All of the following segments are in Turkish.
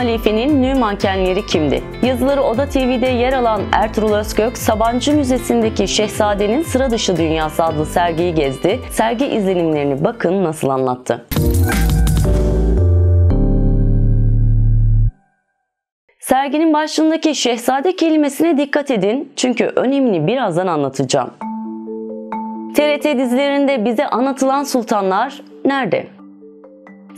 halifenin nü mankenleri kimdi? Yazıları Oda TV'de yer alan Ertuğrul Özkök, Sabancı Müzesi'ndeki Şehzadenin Sıra Dışı Dünyası adlı sergiyi gezdi. Sergi izlenimlerini bakın nasıl anlattı. Serginin başlığındaki şehzade kelimesine dikkat edin çünkü önemini birazdan anlatacağım. TRT dizilerinde bize anlatılan sultanlar nerede?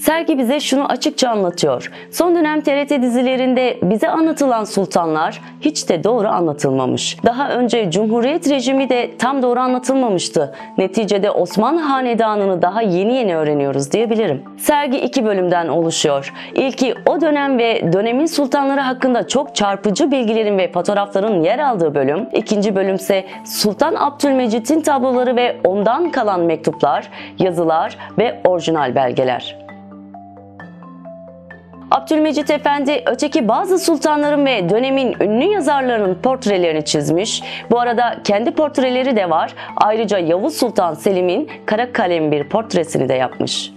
Sergi bize şunu açıkça anlatıyor. Son dönem TRT dizilerinde bize anlatılan sultanlar hiç de doğru anlatılmamış. Daha önce Cumhuriyet rejimi de tam doğru anlatılmamıştı. Neticede Osmanlı Hanedanı'nı daha yeni yeni öğreniyoruz diyebilirim. Sergi iki bölümden oluşuyor. İlki o dönem ve dönemin sultanları hakkında çok çarpıcı bilgilerin ve fotoğrafların yer aldığı bölüm. İkinci bölümse Sultan Abdülmecit'in tabloları ve ondan kalan mektuplar, yazılar ve orijinal belgeler. Abdülmecit Efendi öteki bazı sultanların ve dönemin ünlü yazarlarının portrelerini çizmiş. Bu arada kendi portreleri de var. Ayrıca Yavuz Sultan Selim'in kara kalem bir portresini de yapmış.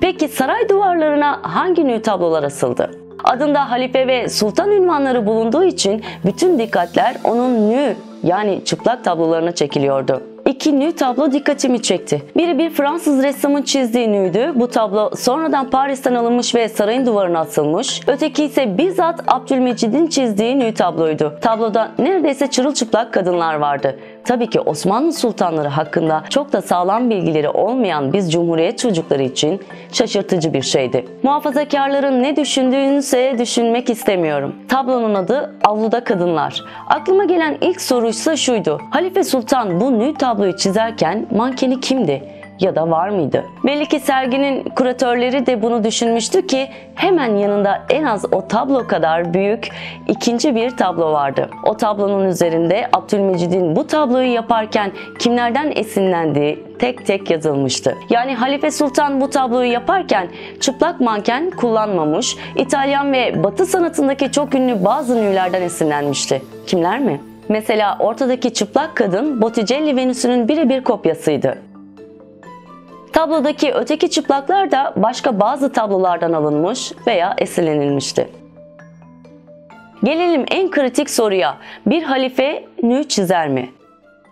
Peki saray duvarlarına hangi nü tablolar asıldı? Adında halife ve sultan ünvanları bulunduğu için bütün dikkatler onun nü yani çıplak tablolarına çekiliyordu. İki nü tablo dikkatimi çekti. Biri bir Fransız ressamın çizdiği nüydü. Bu tablo sonradan Paris'ten alınmış ve sarayın duvarına asılmış. Öteki ise bizzat Abdülmecid'in çizdiği nü tabloydu. Tabloda neredeyse çırılçıplak kadınlar vardı. Tabii ki Osmanlı sultanları hakkında çok da sağlam bilgileri olmayan biz Cumhuriyet çocukları için şaşırtıcı bir şeydi. Muhafazakarların ne düşündüğünü ise düşünmek istemiyorum. Tablonun adı Avluda Kadınlar. Aklıma gelen ilk soruysa şuydu. Halife Sultan bu nü tabloyu çizerken mankeni kimdi? Ya da var mıydı? Belli ki serginin kuratörleri de bunu düşünmüştü ki hemen yanında en az o tablo kadar büyük ikinci bir tablo vardı. O tablonun üzerinde Abdülmecid'in bu tabloyu yaparken kimlerden esinlendiği tek tek yazılmıştı. Yani Halife Sultan bu tabloyu yaparken çıplak manken kullanmamış, İtalyan ve Batı sanatındaki çok ünlü bazı nülerden esinlenmişti. Kimler mi? Mesela ortadaki çıplak kadın Botticelli Venüs'ünün birebir kopyasıydı. Tablodaki öteki çıplaklar da başka bazı tablolardan alınmış veya esinlenilmişti. Gelelim en kritik soruya. Bir halife nü çizer mi?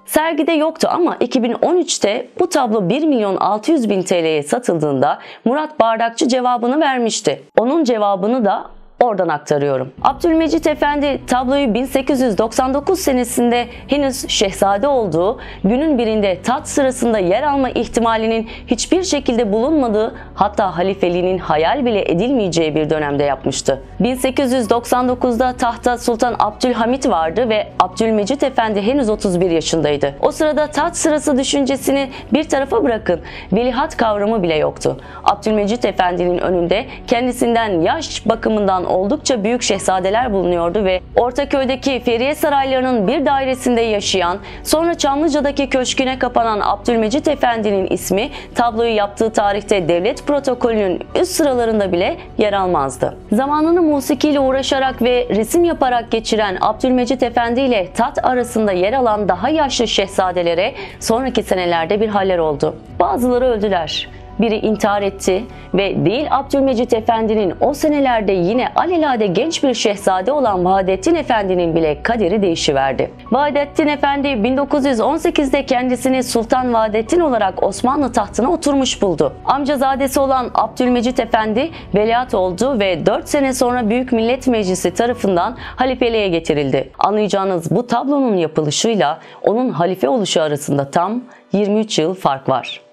Sergide yoktu ama 2013'te bu tablo 1 milyon 600 bin TL'ye satıldığında Murat Bardakçı cevabını vermişti. Onun cevabını da Oradan aktarıyorum. Abdülmecit Efendi tabloyu 1899 senesinde henüz şehzade olduğu, günün birinde tat sırasında yer alma ihtimalinin hiçbir şekilde bulunmadığı hatta halifeliğinin hayal bile edilmeyeceği bir dönemde yapmıştı. 1899'da tahta Sultan Abdülhamit vardı ve Abdülmecit Efendi henüz 31 yaşındaydı. O sırada tat sırası düşüncesini bir tarafa bırakın, velihat kavramı bile yoktu. Abdülmecit Efendi'nin önünde kendisinden yaş bakımından oldukça büyük şehzadeler bulunuyordu ve Ortaköy'deki Feriye Saraylarının bir dairesinde yaşayan, sonra Çamlıca'daki köşküne kapanan Abdülmecit Efendi'nin ismi tabloyu yaptığı tarihte devlet protokolünün üst sıralarında bile yer almazdı. Zamanını musikiyle uğraşarak ve resim yaparak geçiren Abdülmecit Efendi ile tat arasında yer alan daha yaşlı şehzadelere sonraki senelerde bir haller oldu. Bazıları öldüler biri intihar etti ve değil Abdülmecit Efendi'nin o senelerde yine alelade genç bir şehzade olan Vahdettin Efendi'nin bile kaderi değişiverdi. Vahdettin Efendi 1918'de kendisini Sultan Vahdettin olarak Osmanlı tahtına oturmuş buldu. Amcazadesi olan Abdülmecit Efendi veliaht oldu ve 4 sene sonra Büyük Millet Meclisi tarafından halifeliğe getirildi. Anlayacağınız bu tablonun yapılışıyla onun halife oluşu arasında tam 23 yıl fark var.